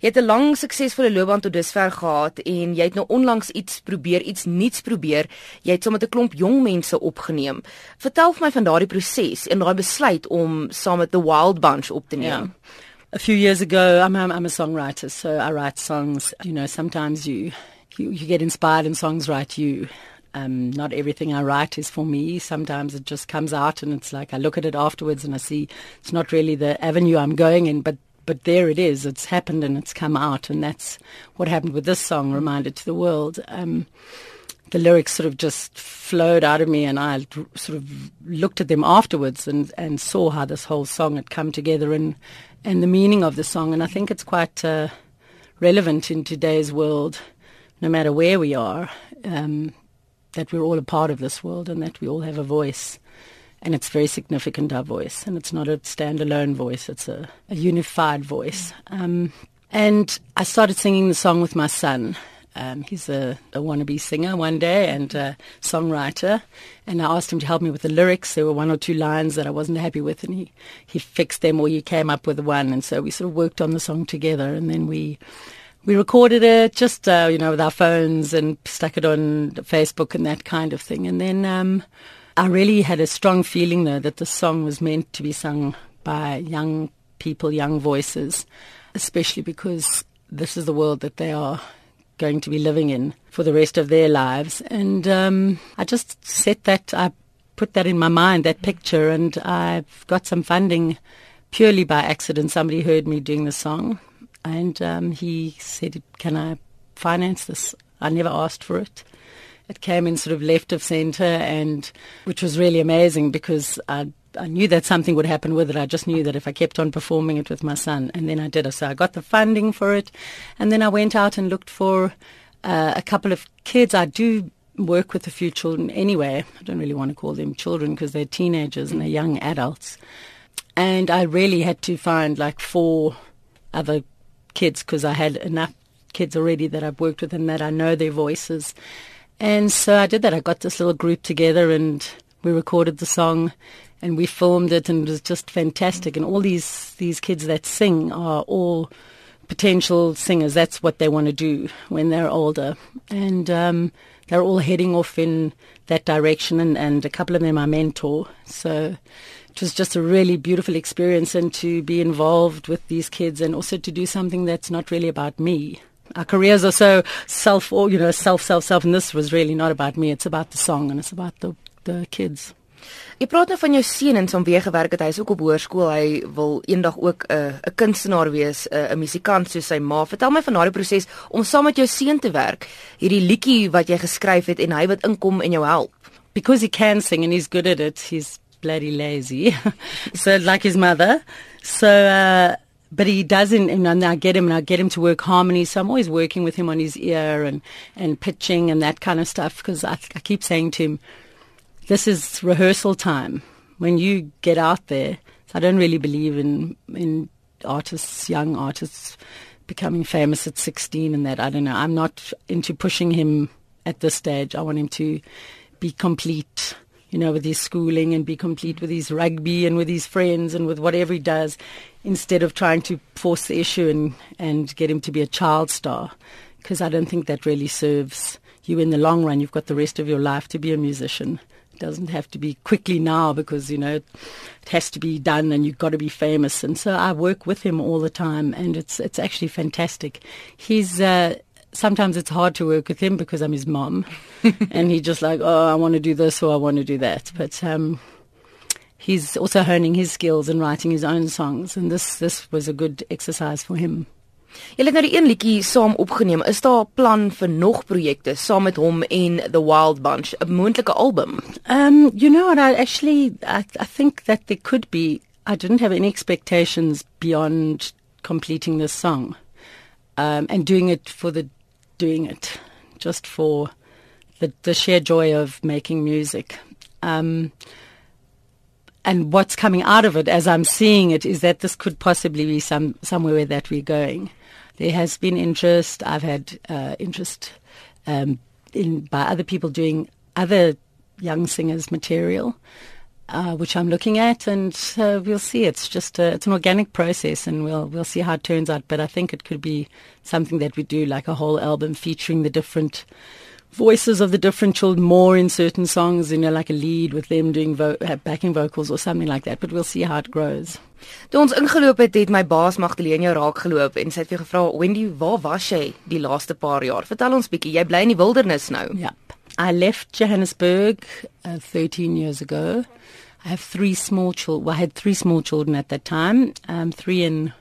Jy het 'n lang suksesvolle loopbaan tot dusver gehad en jy het nou onlangs iets probeer, iets nuuts probeer. Jy het saam met 'n klomp jong mense opgeneem. Vertel vir my van daardie proses en daai besluit om saam met The Wild Bunch op te neem. Yeah. A few years ago, I'm, I'm, I'm a songwriter, so I write songs. You know, sometimes you you, you get inspired and songs write you. Um, not everything I write is for me. Sometimes it just comes out and it's like I look at it afterwards and I see it's not really the avenue I'm going in, but but there it is. It's happened and it's come out, and that's what happened with this song, "Reminder to the World." Um, the lyrics sort of just flowed out of me, and I sort of looked at them afterwards and, and saw how this whole song had come together and and the meaning of the song. And I think it's quite uh, relevant in today's world, no matter where we are. Um, that we're all a part of this world and that we all have a voice. And it's very significant, our voice. And it's not a standalone voice, it's a, a unified voice. Um, and I started singing the song with my son. Um, he's a, a wannabe singer one day and a songwriter. And I asked him to help me with the lyrics. There were one or two lines that I wasn't happy with, and he, he fixed them or he came up with one. And so we sort of worked on the song together. And then we we recorded it just uh, you know with our phones and stuck it on Facebook and that kind of thing. And then um, I really had a strong feeling though that the song was meant to be sung by young people, young voices, especially because this is the world that they are going to be living in for the rest of their lives. And um, I just set that, I put that in my mind, that picture, and I've got some funding purely by accident. Somebody heard me doing the song and um, he said, "Can I finance this?" I never asked for it. It came in sort of left of centre, and which was really amazing because I I knew that something would happen with it. I just knew that if I kept on performing it with my son, and then I did. It. So I got the funding for it, and then I went out and looked for uh, a couple of kids. I do work with a few children anyway. I don't really want to call them children because they're teenagers and they're young adults. And I really had to find like four other kids because I had enough kids already that I've worked with and that I know their voices. And so I did that. I got this little group together and we recorded the song and we filmed it and it was just fantastic. And all these, these kids that sing are all potential singers. That's what they want to do when they're older. And um, they're all heading off in that direction and, and a couple of them I mentor. So it was just a really beautiful experience and to be involved with these kids and also to do something that's not really about me. Our careers are so self, or you know, self, self, self, and this was really not about me. It's about the song and it's about the the kids. Jy praat nou van jou seun en som weer gewerk het. Hy's ook op hoërskool. Hy wil eendag ook 'n uh, 'n kunstenaar wees, 'n uh, 'n musikant soos sy ma. Vertel my van daardie proses om saam met jou seun te werk. Hierdie liedjie wat jy geskryf het en hy wat inkom en jou help. Because he can sing and he's good at it. He's bloody lazy. so like his mother. So, uh, but he doesn't, and I get him, and I get him to work harmony. So I'm always working with him on his ear and, and pitching and that kind of stuff because I, I keep saying to him, this is rehearsal time. When you get out there, so I don't really believe in, in artists, young artists becoming famous at 16 and that. I don't know. I'm not into pushing him at this stage. I want him to be complete you know, with his schooling and be complete with his rugby and with his friends and with whatever he does, instead of trying to force the issue and, and get him to be a child star. Because I don't think that really serves you in the long run. You've got the rest of your life to be a musician. It doesn't have to be quickly now because, you know, it has to be done and you've got to be famous. And so I work with him all the time and it's, it's actually fantastic. He's, uh, sometimes it's hard to work with him because I'm his mom, and he's just like, oh, I want to do this or I want to do that. But um, he's also honing his skills and writing his own songs, and this this was a good exercise for him. Jy het nou die een liedjie saam opgeneem. Is daar 'n plan vir nog projekte saam met hom en The Wild Bunch, 'n moontlike album? Um, you know what I actually I, I think that there could be I didn't have any expectations beyond completing this song. Um, and doing it for the doing it just for the, the sheer joy of making music. Um, and what's coming out of it, as I'm seeing it, is that this could possibly be some somewhere that we're going. There has been interest. I've had uh, interest um, in by other people doing other young singers' material. uh, which I'm looking at, and uh, we'll see. It's just a, it's an organic process, and we'll we'll see how it turns out. But I think it could be something that we do, like a whole album featuring the different voices of the different children more in certain songs, you know, like a lead with them doing vo- backing vocals or something like that. But we'll see how it grows. Toe ons ingeloop het, het my baas Magdalene jou raak geloop en sy het vir gevra, "Wendy, waar was jy die laaste paar jaar? Vertel ons bietjie. Jy bly in die wildernis nou." Ja. I left Johannesburg uh, 13 years ago. I have three small children. Well, I had three small children at that time, um, three in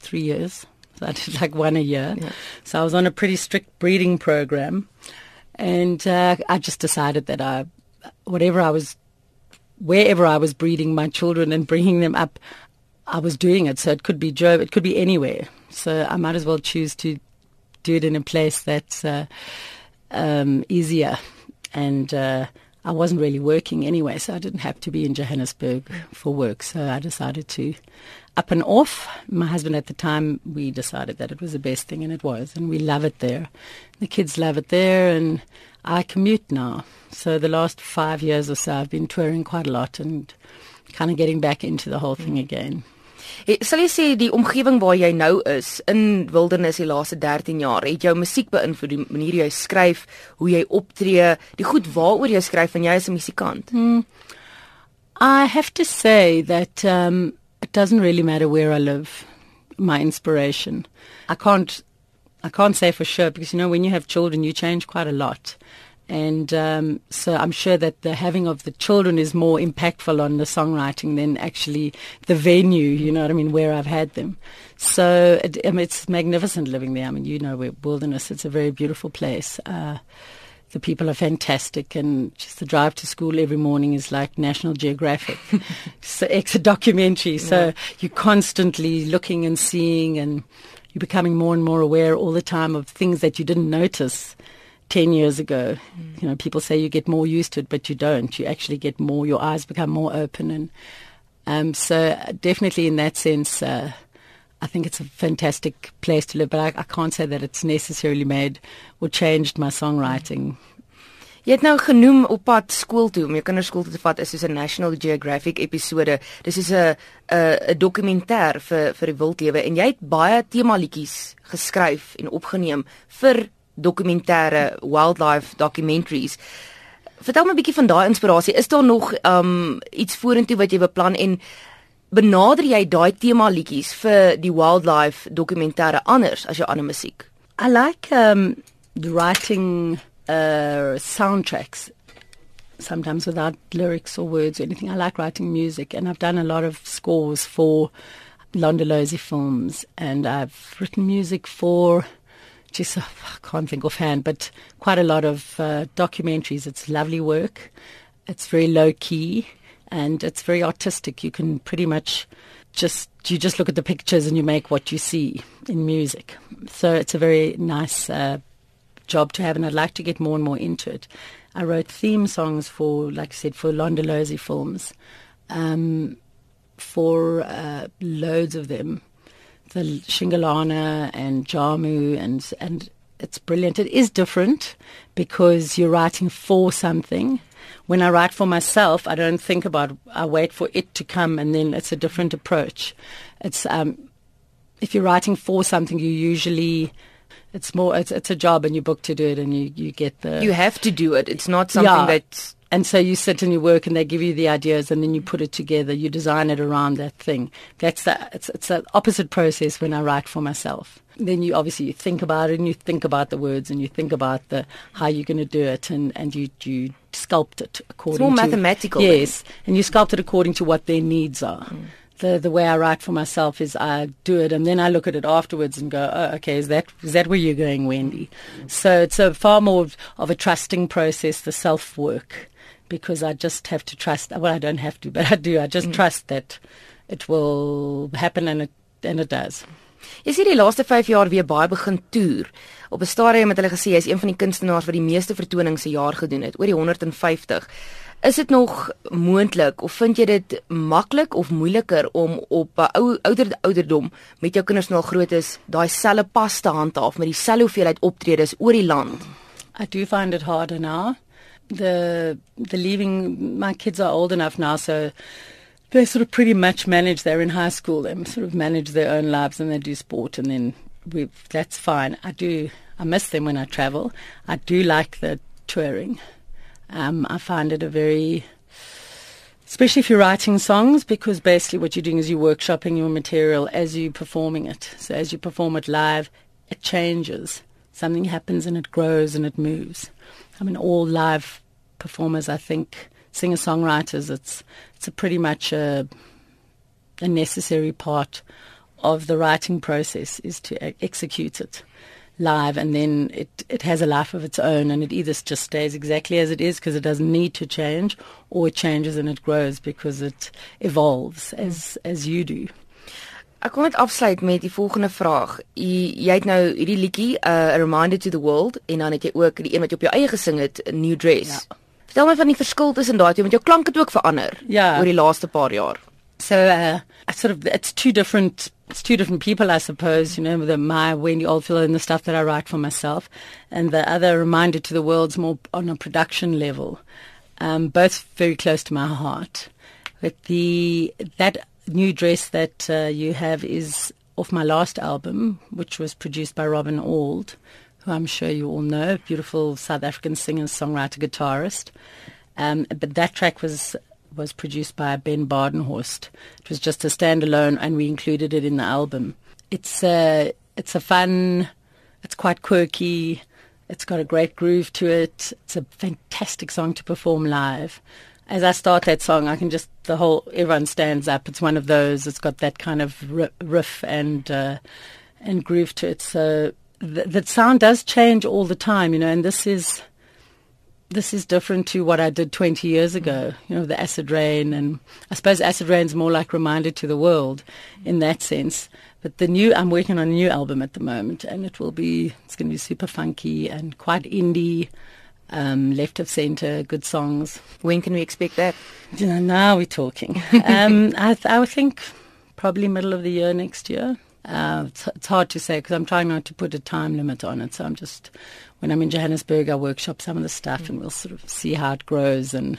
three years. So I did like one a year. Yeah. So I was on a pretty strict breeding program. And uh, I just decided that I, whatever I was, wherever I was breeding my children and bringing them up, I was doing it. So it could be Joe, it could be anywhere. So I might as well choose to do it in a place that's uh, um, easier. And uh, I wasn't really working anyway, so I didn't have to be in Johannesburg for work. So I decided to up and off. My husband at the time, we decided that it was the best thing, and it was. And we love it there. The kids love it there, and I commute now. So the last five years or so, I've been touring quite a lot and kind of getting back into the whole thing mm. again. Hey, sal jy sê die omgewing waar jy nou is in wildernis die laaste 13 jaar het jou musiek beïnvloed die manier jy skryf, hoe jy optree, die goed waaroor jy skryf en jy is 'n musikant? Hmm. I have to say that um it doesn't really matter where I live. My inspiration, I can't, I can't say for sure because you know when you have children, you change quite a lot, and um, so I'm sure that the having of the children is more impactful on the songwriting than actually the venue. You know what I mean? Where I've had them, so it, I mean, it's magnificent living there. I mean, you know, we're wilderness. It's a very beautiful place. Uh, the people are fantastic, and just the drive to school every morning is like National Geographic. so it's a documentary, so yeah. you're constantly looking and seeing, and you're becoming more and more aware all the time of things that you didn't notice. 10 years ago mm. you know people say you get more used to it but you don't you actually get more your eyes become more open and um, so definitely in that sense uh, I think it's a fantastic place to live, but I, I can't say that it's necessarily made or changed my songwriting. Jy het nou genoem op pad skool toe om jou kinders skool toe te vat is soos 'n National Geographic episode. Dis is 'n 'n 'n dokumentêr vir vir die wildlewe en jy het baie tema liedjies geskryf en opgeneem vir dokumentêre wildlife documentaries. Vertel my 'n bietjie van daai inspirasie. Is daar nog um iets vorentoe wat jy beplan en benader jy daai tema liedjies vir die wildlife dokumentêre anders as jou ander musiek? I like um writing uh soundtracks sometimes without lyrics or words or anything. I like writing music and I've done a lot of scores for Londolozi films and I've written music for just I can't think offhand, but quite a lot of uh, documentaries. It's lovely work. It's very low key and it's very artistic. You can pretty much just you just look at the pictures and you make what you see in music. So it's a very nice uh, job to have, and I'd like to get more and more into it. I wrote theme songs for, like I said, for Londolozi films, um, for uh, loads of them, the Shingalana and Jamu, and and it's brilliant. It is different because you're writing for something when I write for myself, I don't think about. I wait for it to come, and then it's a different approach. It's um, if you're writing for something, you usually it's more it's it's a job, and you book to do it, and you you get the. You have to do it. It's not something yeah. that. And so you sit and you work, and they give you the ideas, and then you put it together. You design it around that thing. That's the it's it's an opposite process when I write for myself then you obviously you think about it and you think about the words and you think about the how you're going to do it and and you you sculpt it according it's more to mathematical yes then. and you sculpt it according to what their needs are mm. the the way I write for myself is I do it and then I look at it afterwards and go oh, okay is that is that where you're going Wendy so it's a far more of a trusting process the self work because I just have to trust well I don't have to but I do I just mm. trust that it will happen and it and it does Jy sien die laaste 5 jaar weer baie begin toer. Op 'n stadium het hulle gesê hy is een van die kunstenaars wat die meeste vertonings se jaar gedoen het, oor die 150. Is dit nog moontlik of vind jy dit maklik of moeiliker om op 'n ou ouder ouderdom met jou kinders nou al groot is, daai selfe pas te handhaaf met dieselfde hoeveelheid optredes oor die land? I do find it harder now. The the leaving. My kids are old enough now, so they sort of pretty much manage. They're in high school. They sort of manage their own lives and they do sport, and then we. That's fine. I do. I miss them when I travel. I do like the touring. Um, I find it a very especially if you're writing songs, because basically what you're doing is you're workshopping your material as you're performing it. So as you perform it live, it changes. Something happens and it grows and it moves. I mean, all live performers, I think, singer-songwriters, it's it's a pretty much a, a necessary part of the writing process is to execute it live and then it, it has a life of its own and it either just stays exactly as it is because it doesn't need to change or it changes and it grows because it evolves as, as you do. Ek kom net afsluit met die volgende vraag. Jy jy het nou hierdie liedjie uh, a reminder to the world en dan het jy ook die een wat jy op jou eie gesing het, a new dress. Ja. Vertel my van die verskil tussen daai twee want jou klank het ook verander ja. oor die laaste paar jaar. So uh, sort of it's two different it's two different people, I suppose. You know, the my Wendy Oldfield and the stuff that I write for myself, and the other reminder to the world's more on a production level. Um, both very close to my heart. But the that new dress that uh, you have is off my last album, which was produced by Robin Auld, who I'm sure you all know, beautiful South African singer, songwriter, guitarist. Um, but that track was was produced by Ben Badenhorst. It was just a standalone, and we included it in the album. It's a it's a fun, it's quite quirky. It's got a great groove to it. It's a fantastic song to perform live. As I start that song, I can just the whole everyone stands up. It's one of those. It's got that kind of riff and uh, and groove to it. So th- that sound does change all the time, you know. And this is this is different to what I did 20 years ago. You know, the acid rain, and I suppose acid rain's more like reminder to the world in that sense. But the new, I'm working on a new album at the moment, and it will be, it's going to be super funky and quite indie, um, left of center, good songs. When can we expect that? You know, now we're talking. um, I, th- I think probably middle of the year next year. Uh, it's, it's, hard to say because I'm trying not to put a time limit on it. So I'm just, when I'm in Johannesburg, I workshop some of the stuff mm. and we'll sort of see how it grows. And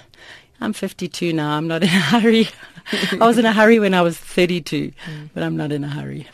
I'm 52 now. I'm not in a hurry. I was in a hurry when I was 32, mm. but I'm not in a hurry.